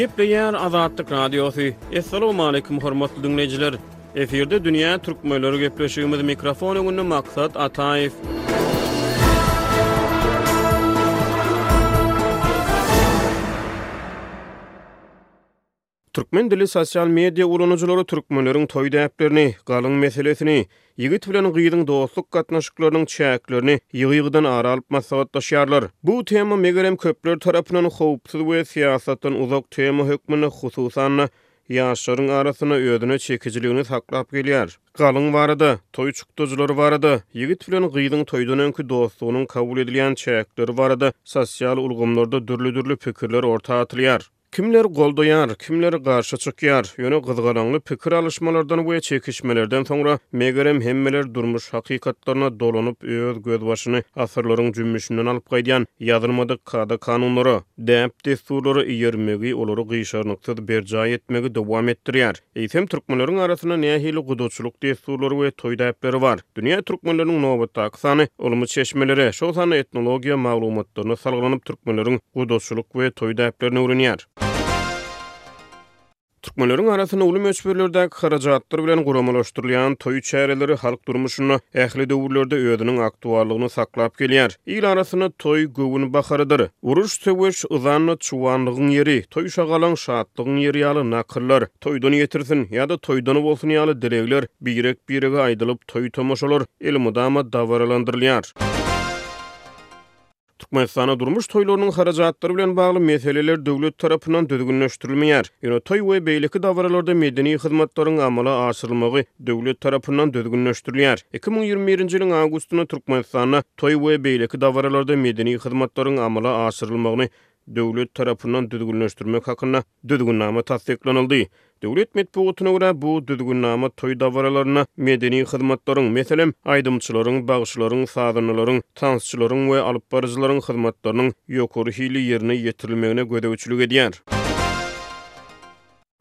Gepleýär Azatlyk Radiosy. Assalamualaikum hormatly dinleýjiler. Efirde dünýä türkmenleri gepleşigimiz mikrofon öňünde maksat Ataýew. Türkmen dili sosial media ulanyjylary türkmenleriň toý däplerini, galyň meselesini, ýigit bilen gyzyň dostluk gatnaşyklarynyň çäklerini ýygy-ýygydan ara alyp maslahatlaşýarlar. Bu tema, megerem, köpler tarapyndan howpsuz we syýasatdan uzak tema hökmünde, hususan-da, ýaşlaryň arasynda özüne çekijiligini saklap gelýär. Galyň barada, toý çykdajylary barada, ýigit bilen gyzyň toýdan öňki dostlugynyň kabul edilýän çäkleri barada sosial ulgamlarda dürli-dürli pikirler orta atylýar. Kimler goldaýar, kimler garşy çykýar, ýöne gyzgalaňly pikir alyşmalardan we çekişmelerden soňra, megerem, hemmeler durmuş hakykatlaryna dolanyp, öz gözbaşyny asyrlaryň jümmüşinden alyp gaýdýan ýazylmadyk kada-kanunlara, däp-dessurlara eýermegi, olary gyşarnyksyz berjaý etmegi dowam etdirýär. Eýsem, türkmenleriň arasynda nähili gudaçylyk dessurlary we toý däpleri bar? Dünýä türkmenleriniň nobatdaky sany ylmy çeşmelere, şol sanda etnologiýa maglumatlaryna salgylanyp, türkmenleriň gudaçylyk we toý däplerini öwrenýär. Türkmenleriň arasynda uly möçberlerdäki harajatlar bilen guramalaşdyrylýan toý çäreleri halk durmuşynda ähli döwürlerde özüniň aktuallygyny saklap gelýär. Il arasynda toý göwün baharydyr. Uruş-söweş, yzanna çuwanlygyň ýeri, toý-şagalaň şatlygyň ýeri ýaly nakyllar, toýdan ýetirsin ýa-da toýdan bolsun ýaly dilegler birek-birege aýdylyp, toý-tomaşalar elmydama dabaralandyrylýar. Türkmenistanda durmuş toýlarynyň harajatlary bilen bagly meseleler döwlet tarapyndan düzgünleşdirilmeýär. Ýöne toý we beýleki dabaralarda medeni hyzmatlaryň amala aşyrylmagy döwlet tarapyndan düzgünleşdirilýär. Iki müň ýigrimi birinji ýylyň awgustynda Türkmenistanda toý we beýleki dabaralarda medeni hyzmatlaryň amala aşyrylmagyny döwlet tarapyndan düzgünleşdirmek hakynda Düzgünnama tassyklanyldy. Döwlet metbugatyna görä, bu Düzgünnama toý dabaralarynda medeni hyzmatlaryň, meselem, aýdymçylaryň, bagşylaryň, sazandalaryň, tansçylaryň we alypbaryjylaryň hyzmatlarynyň ýokary hilli ýerine ýetirilmegine gözegçilik edýär.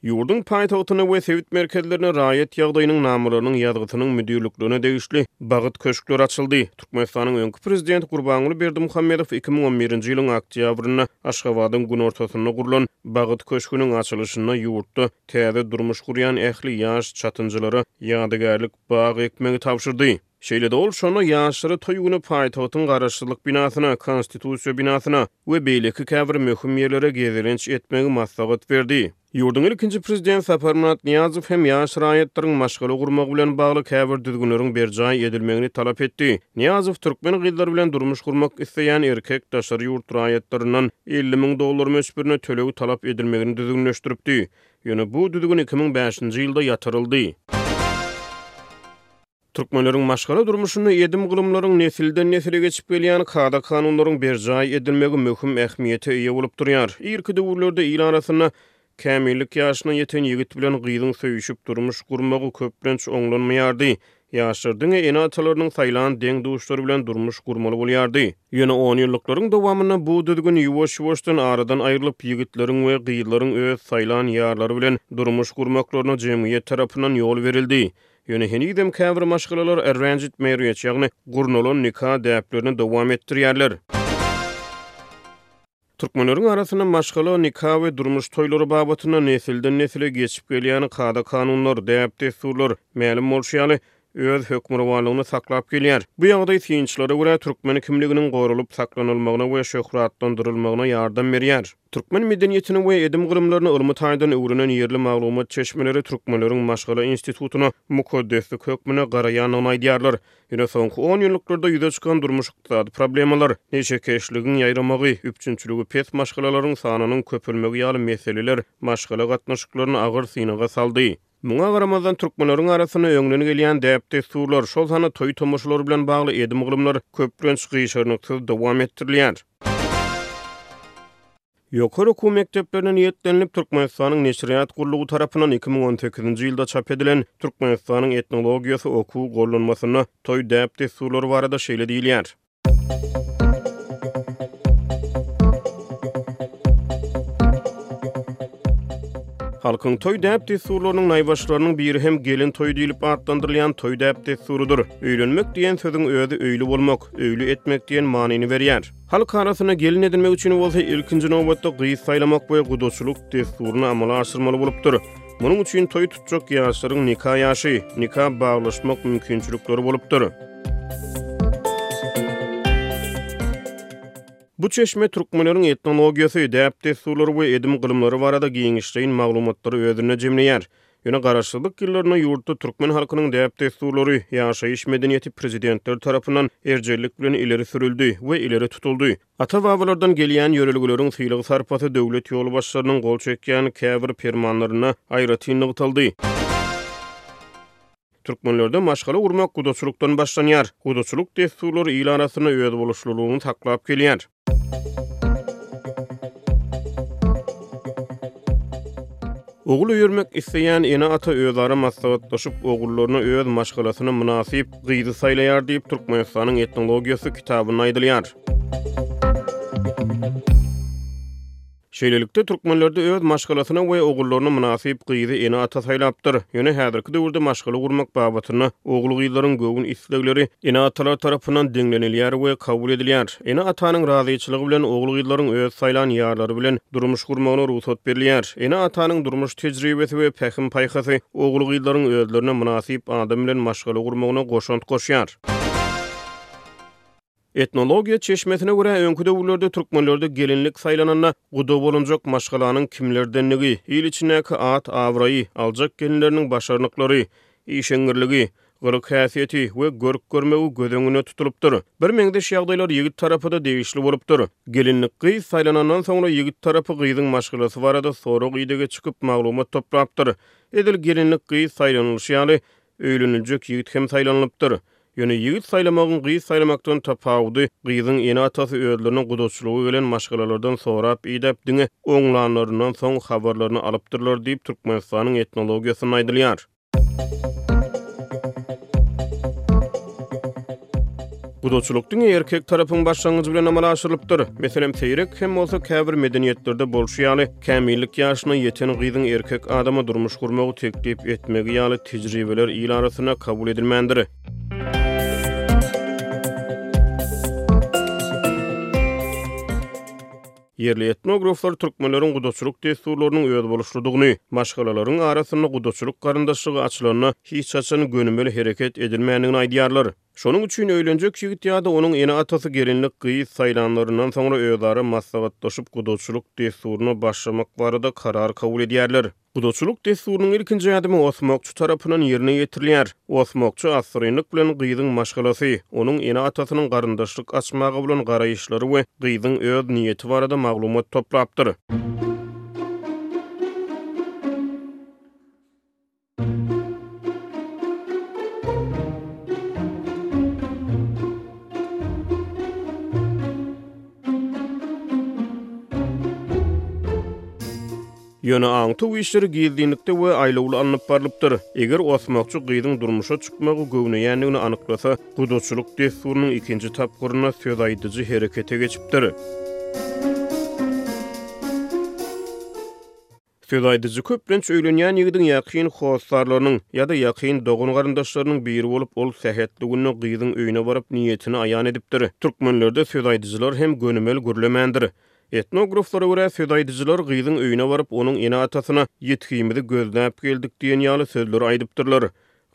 Ýurduň paýtagtyna we sebit merkezlerine raýat ýagdaýynyň namalarynyň ýazgysynyň müdirliklerine degişli Bagt köşkleri açyldy. Türkmenistanyň öňki prezidenti Gurbanguly Berdimuhamedow iki müň on birinji ýylyň oktýabrynda Aşgabadyň günortasynda gurlan Bagt köşgüniň açylyşynda ýurtda täze durmuş gurýan ähli ýaş çatynjalara ýadygärlik bag ekmegi tabşyrdy. Şeýle-de ol şonda ýaşlara toý güni paýtagtyň Garaşsyzlyk binasyna, Konstitusiýa binasyna we beýleki käbir möhüm ýerlere gezelenç etmegi maslahat berdi. Ýurduň ilkinji prezidenti Saparmyrat Nyýazow hem ýaş raýatlaryň maşgala gurmagy bilen bagly käbir düzgünleriň berjaý edilmegini talap etdi. Nyýazow türkmen gyzlary bilen durmuş gurmak isleýän erkek daşary ýurt raýatlaryndan elli müň dollar möçberinde töleg talap edilmegini düzgünleşdiripdi. Ýöne bu düzgün iki müň bäşinji ýylda ýatyryldy. Türkmenleriň maşgala durmuşynda edim-gylymlaryň nesilden-nesile geçip gelýän kada-kanunlaryň berjaý edilmegi möhüm ähmiýete eýe bolup durýar. Irki döwürlerde il arasynda kämillik ýaşyna ýeten ýigit bilen gyzyň söýüşip durmuş gurmagy köplenç oňlanmaýardy. Ýaşlar diňe ene-atalarynyň saýlan deň-duşlary bilen durmuş gurmaly bolýardy. Ýöne onýyllyklaryň dowamynda bu düzgün ýuwaş-ýuwaşdan aradan aýrylyp, ýigitleriň we gyzlaryň öz saýlan ýarlary bilen durmuş gurmaklaryna jemgyýet tarapyndan ýol berildi. Ýöne henizem käbir maşgalalar arranged marriage, ýagny gurnalan nika däplerini dowam etdirýärler. Türkmenleriň arasynda maşgala, nika we durmuş toýlary babatynda nesilden-nesile geçip gelýän kada-kanunlar, däp-dessurlar, mälim bolşy ýaly, öz hökmürowanlygyny saklap gelýär. Bu ýagdaý, synçylara görä, türkmen kimliginiň goralyp saklanylmagyna we şöhratlandyrylmagyna ýardam berýär. Türkmen medeniýetini we edim-gylymlaryny ylmy taýdan öwrenen ýerli maglumat çeşmeleri türkmenleriň maşgala institutyna mukaddeslik hökmünde garaýandygyny aýdýarlar. Ýöne soňky onýyllyklarda ýüze çykan durmuş-ykdysady problemalar, neşekeşligiň ýaýramagy, üpjünçiligi pes maşgalalaryň sanynyň köpelmegi ýaly meseleler maşgala gatnaşyklaryny agyr synaga saldy. Muňa garamazdan, türkmenleriň arasynda öňden gelýän däp-dessurlar, şol sanda toý-tomaşalar bilen bagly edim-gylymlar köplenç gyşarnyksyz dowam etdirilýär. Ýokary okuw mekdeplerine niýetlenilip, Türkmenistanyň neşirýat gullugy tarapyndan iki müň on sekizinji ýylda çap edilen Türkmenistanyň etnologiýasy okuw gollanmasynda toý däp-dessurlary barada şeýle diýilýär. Halkyň toý däp-dessurlarynyň naýbaşylarynyň biri hem gelin toýy diýlip atlandyrylýan toý däp-dessurydyr. Öýlenmek diýen sözüň özi öýli bolmak, öýli etmek diýen manyny berýär. Halk arasyna gelin edinmek üçin bolsa ilkinji nobatda gyz saýlamak we gudaçylyk dessuryny amala aşyrmaly bolupdyr. Munuň üçin toý tutjak ýaşlaryň nika ýaşy, nika baglaşmak mümkinçilikleri bolupdyr. Bu çeşme türkmenleriň etnologiýasy, däp-dessurlary we edim-gylymlary barada giňişleýin maglumatlary özünde jemleýär. Ýöne garaşsyzlyk ýyllarynda ýurtda türkmen halkynyň däp-dessurlary, ýaşaýyş medeniýeti prezidentler tarapyndan erjellik bilen ileri sürüldi we ileri tutuldy. Ata-babalardan gelýän ýörelgeleriň sylag-sarpasy döwlet ýolbaşçylarynyň gol çekýän käbir permanlarynda aýratyn nygtaldy. Türkmenlerde maşgala gurmak gudaçylykdan başlanýar. Gudaçylyk dessurlary il arasynda özboluşlylygyny saklap gelýär. Ogul öýermek isleýän ene-ata özara maslahatlaşyp, ogullaryna öz maşgalasyna mynasyp gyzy saýlaýar diýip, Türkmenistanyň etnologiýasy kitabynda aýdylýar. Şeýlelikde, türkmenlerde öz maşgalasyna we ogullaryna mynasyp gyzy ene-ata saýlapdyr. Ýöne häzirki döwürde maşgala gurmak babatynda ogul-gyzlaryň göwün islegleri ene-atalar tarapyndan diňlenilýär we kabul edilýär. Ene-atanyň razyçylygy bilen ogul-gyzlaryň öz saýlan ýarlary bilen durmuş gurmagyna rugsat berilýär. Ene-atanyň durmuş tejribesi we pähim-paýhasy ogul-gyzlaryň özlerine mynasyp adam bilen maşgala gurmagyna goşant goşýar. Etnologiýa çeşmesine görä, öňki döwürlerde türkmenlerde gelinlik saýlananda guda bolunjak maşgalanyň kimlerdendigi, il içindäki at-abraýy, aljak gelinleriniň başarnyklary, işeňňirligi, gylyk-häsiýeti we görk-görmegi göz öňünde tutulypdyr. Bir meňzeş ýagdaýlar ýigit tarapa-da degişli bolupdyr. Gelinlik gyz saýlanandan soňra ýigit tarapy gyzyň maşgalasy barada sorag-idege çykyp maglumat toplapdyr. Edil gelinlik gyz saýlanylyşy ýaly, Öýleniljek ýigit hem saýlanylypdyr. Ýöne ýigit saýlamagyň gyz saýlamakdan tapawudy, gyzyň ene-atasy özleriniň gudaçylygy gelen maşgalalardan sorap-idäp diňe oňlanlaryndan soň habarlaryny alypdyrlar diýip Türkmenistanyň etnologiýasynda aýdylýar. Gudaçylyk diňe erkek tarapyň başlangyjy bilen amala aşyrylypdyr. Meselem, seýrek hem bolsa käbir medeniýetlerde bolşy ýaly, Kämillik ýaşyna ýeten gyzyň erkek adama durmuş gurmagy teklip etmegi ýaly tejribeler il arasynda kabul edilmändir. Ýerli etnograflar türkmenleriň gudaçylyk dessurlarynyň özboluşlydygyny, maşgalalaryň arasynda gudaçylyk garyndaşlygy açylanda hiç haçan gönümel hereket edilmändigini aýdýarlar. Şonuň üçin öýlenjek ýigit ýa-da onuň ene-atasy gelinlik gyz saýlanlaryndan soňra özara maslahatlaşyp gudaçylyk dessuryna başlamak barada karar kabul edýärler. Gudaçylyk dessurynyň ilkinji ädimi osmakçy tarapyndan ýerine ýetirilýär. Osmakçy assyrynlyk bilen gyzyň maşgalasy, onuň ene-atasynyň garyndaşlyk açmaga bolan garaýyşlary we gyzyň öz niýeti barada maglumat toplapdyr. Ýöne aňtaw işleri gizlinlikde we aýlawly alnyp barlypdyr. Eger osmakçy gyzyň durmuşa çykmagy göwneýändigini anyklasa, gudaçylyk dessurynyň ikinji tapgyrynda söz aýdyjy herekete geçipdir. Söz aýdyjy köplenç öýlenýän ýigidiň ýakyn hossarlarynyň ýa-da ýakyn dogan-garyndaşlarynyň biri bolup, ol sähetli günde gyzyň öýüne baryp, niýetini aýan edipdir. Türkmenlerde söz aýdyjylar hem gönümel gürlemändir. Etnograflara görä, söz aýdyjylar gyzyň öýüne baryp, onuň ene-atasyna Ýitgimizi gözläp geldik diýen ýaly sözleri aýdypdyrlar.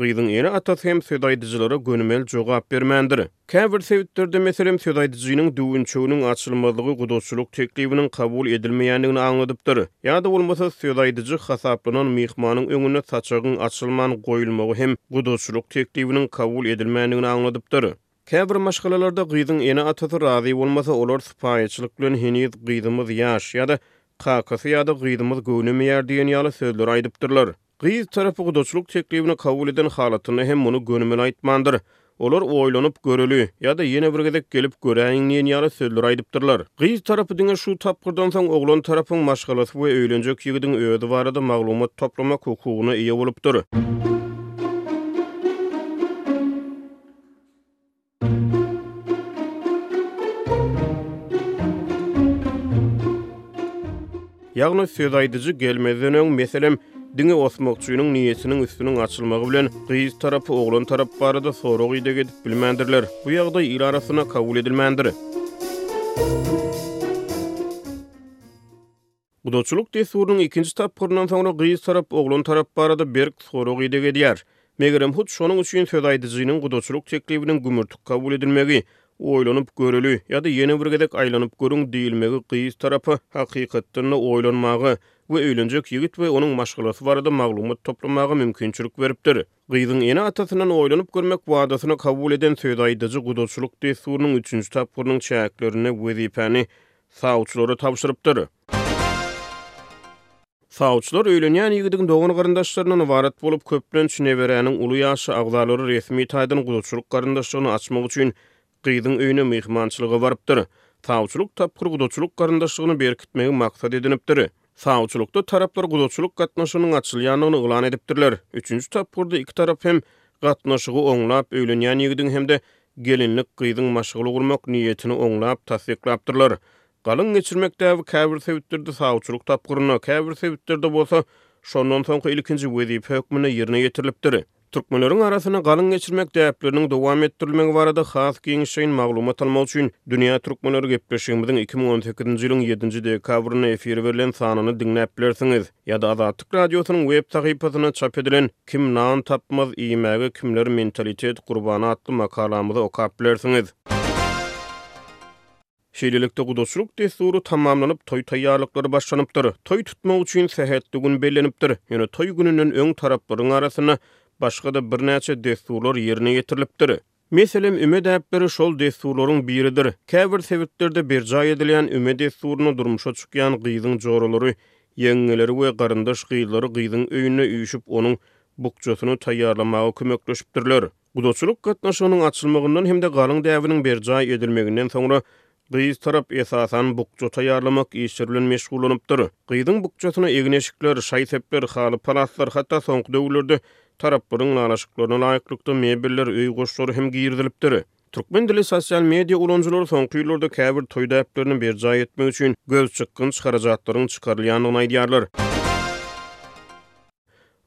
Gyzyň ene-atasy hem söz aýdyjylara gönümel jogap bermändir. Käbir sebitlerde, meselem, söz aýdyjynyň düwünçeginiň açylmazlygy gudaçylyk teklibiniň kabul edilmeýändigini aňladypdyr. Ýa-da bolmasa, söz aýdyjy hasaplanan myhmanyň öňünde saçagyň açylman goýulmagy hem gudaçylyk teklibiniň kabul edilmändigini aňladypdyr. Käbir maşgalalarda gyzyň ene-atasy razy bolmasa, olar sypaýyçylyk bilen heniz gyzymyz ýaş ýa-da kakasy ýa-da gyzymyz göwnemeýär diýen ýaly sözleri aýdypdyrlar. Gyz tarapy gudaçylyk teklibini kabul eden halatynda hem muny gönümel aýtmandyr. Olar oýlanyp göreli, ýa-da ýene bir gezek gelip göräýiň diýen ýaly sözler aýdypdyrlar. Gyz tarapy diňe şu tapgyrdan soň oglan tarapyň maşgalasy we öýlenjek ýigidiň özi barada maglumat toplamak hukugyna eýe bolupdyr. Ýagny söz aýdyjy gelmezden öň, meselem, diňe osmakçynyň niýetiniň üstüniň açylmagy bilen, gyz tarapy oglan tarap barada sorag-ideg edip bilmändirler. Bu ýagdaý il arasynda kabul edilmändir. Gudaçylyk dessurynyň ikinji tapgyryndan soňra gyz tarap oglan tarap barada berk sorag-ideg edýär. Megerem, hut şonuň üçin söz aýdyjynyň gudaçylyk teklibiniň gümürtik kabul edilmegi, oýlanyp göreli ýa-da ýene bir gezek aýlanyp görüň diýilmegi gyz tarapa hakykatdan-da oýlanmaga we öýlenjek ýigit we onuň maşgalasy barada maglumat toplamaga mümkinçilik beripdir. Gyzyň ene-atasyndan oýlanyp görmek wadasyny kabul eden söz aýdyjy gudaçylyk dessurynyň üçünji tapgyrynyň çäklerinde wezipäni Sawçylara tabşyrypdyr. Sawçylar öýlenýän ýigidiň dogan-garyndaşlaryndan ybarat bolup, köplenç neberäniň uly ýaşly agzalary resmi taýdan gudaçylyk garyndaşlygyny açmak üçin gyzyň öýüne myhmançylyga barypdyr. Sawçylyk tapgyr gudaçylyk garyndaşlygyny berkitmegi maksat edinipdir. Sawçylykda taraplar gudaçylyk gatnaşygynyň açylýandygyny yglan edipdirler. Üçünji tapgyrda iki tarap hem gatnaşygy oňlap, öýlenýän ýigidiň hem-de gelinlik gyzyň maşgala gurmak niýetini oňlap, tassyklapdyrlar. Galyň geçirmek däbi käbir sebitlerde sawçylyk tapgyrynda, käbir sebitlerde bolsa şondan soňky ilkinji wezipe hökmünde ýerine ýetirilipdir. Türkmenleriň arasynda galyň geçirmek däpleriniň dowam etdirilmegi barada has giňişleýin maglumat almak üçin Dünýä Türkmenleri gepleşigimiziň iki müň on sekizinji ýylyň ýedinji dekabrynda efire berlen sanyny diňläp bilersiňiz ýa-da Azatlyk Radiosynyň web sahypasynda çap edilen Kim nan tapmaz iýmäge kimler mentalitet gurbany atly makalamyzy okap bilersiňiz. Şeýlelikde, gudaçylyk dessury tamamlanyp, toý taýýarlyklary başlanypdyr. Toý tutmak üçin sähetli gün bellenipdir. Ýöne toý gününden öň taraplaryň arasynda başga-da birnäçe dessurlar ýerine ýetirilipdir. Meselem, üme däpleri şol dessurlaryň biridir. Käbir sebitlerde berjaý edilýän üme dessurynda durmuşa çykýan gyzyň joralary, ýeňňeleri we garyndaş gyzlary gyzyň öýünde üýşüp, onuň bukjasyny taýýarlamaga kömekleşipdirler. Gudaçylyk gatnaşygynyň açylmagyndan hem-de galyň däbiniň berjaý edilmeginden soňra, gyz tarap, esasan, bukja taýýarlamak işleri bilen meşgullanypdyr. Gyzyň bukjasyna egin-eşikler, şaý-sepler, haly-palaslar, hatda soňky döwürlerde taraplaryň ylalaşyklaryna laýyklykda mebeller, öý goşlary hem girizilipdir. Türkmen dilli sosial media ulanyjylary soňky ýyllarda käbir toý däplerini berjaý etmek üçin gözçykgynç harajatlaryň çykarylýandygyny aýdýarlar.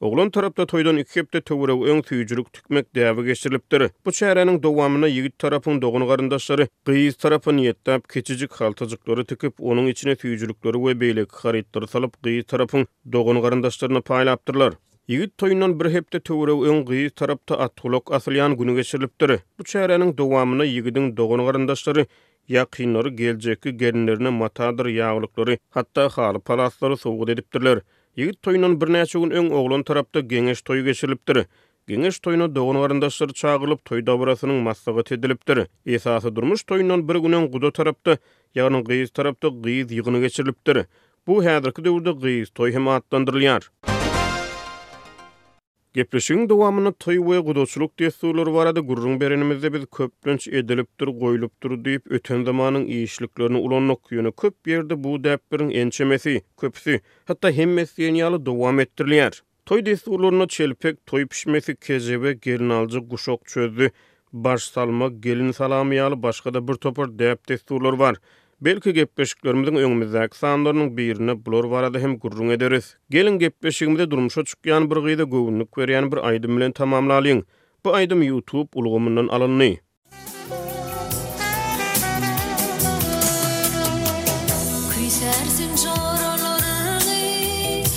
Oglan tarapda toýdan iki hepde töweregi öň süýjülik tikmek däbi geçirilipdir. Bu çäräniň dowamynda ýigit tarapyň dogan-garyndaşlary gyz tarapa niýetläp kiçijik haltajyklary tikip, onuň içine süýjülikleri we beýleki harytlary salyp, gyz tarapyň dogan-garyndaşlaryna paýlapdyrlar. Ýigit toýundan bir hepde töweregi öň gyz tarapda atgulak asylýan güni geçirilipdir. Bu çäräniň dowamynda ýigidiň dogan-garyndaşlary, ýakynlary geljekki gelinlerine matadyr ýaglyklary, hatda haly-palaslary sowgat edipdirler. Ýigit toýundan birnäçe gün öň oglan tarapda geňeş toýy geçirilipdir. Geňeş toýuna dogan-garyndaşlar çagyrylyp, toý dabarasynyň maslahaty edilipdir. Esasy durmuş toýundan bir gün öň guda tarapda, ýagny gyz tarapda gyz ýygyny geçirilipdir. Bu häzirki döwürde gyz toýy hem atlandyrylýar. Gepleşigiň dowamynda toý we gudaçylyk dessurlary barada gürrüň berenimizde biz köplenç edilipdir, goýlupdyr diýip, öten zamanyň işliklerini ulandyk. Ýöne köp ýerde bu däpleriň ençemesi, köpüsi, hatda hemmesi diýen ýaly dowam etdirilýär. Toý dessurlarynda çelpek, toý pişmesi, kejebe, gelinaljy, guşak çözdi, baş salma, gelin salamy ýaly başga-da birtopar däp-dessurlar bar. Belki gepleşiklerimiziň öňümizdäki sanlarynyň birinde bular barada hem gürrüň ederis. Geliň gepleşigimizi durmuşa çykýan bir gyza göwünlik berýän bir aýdym bilen tamamlalyň. Bu aýdym YouTube ulgamyndan alyndy. Küýsärsiň joralaryňy,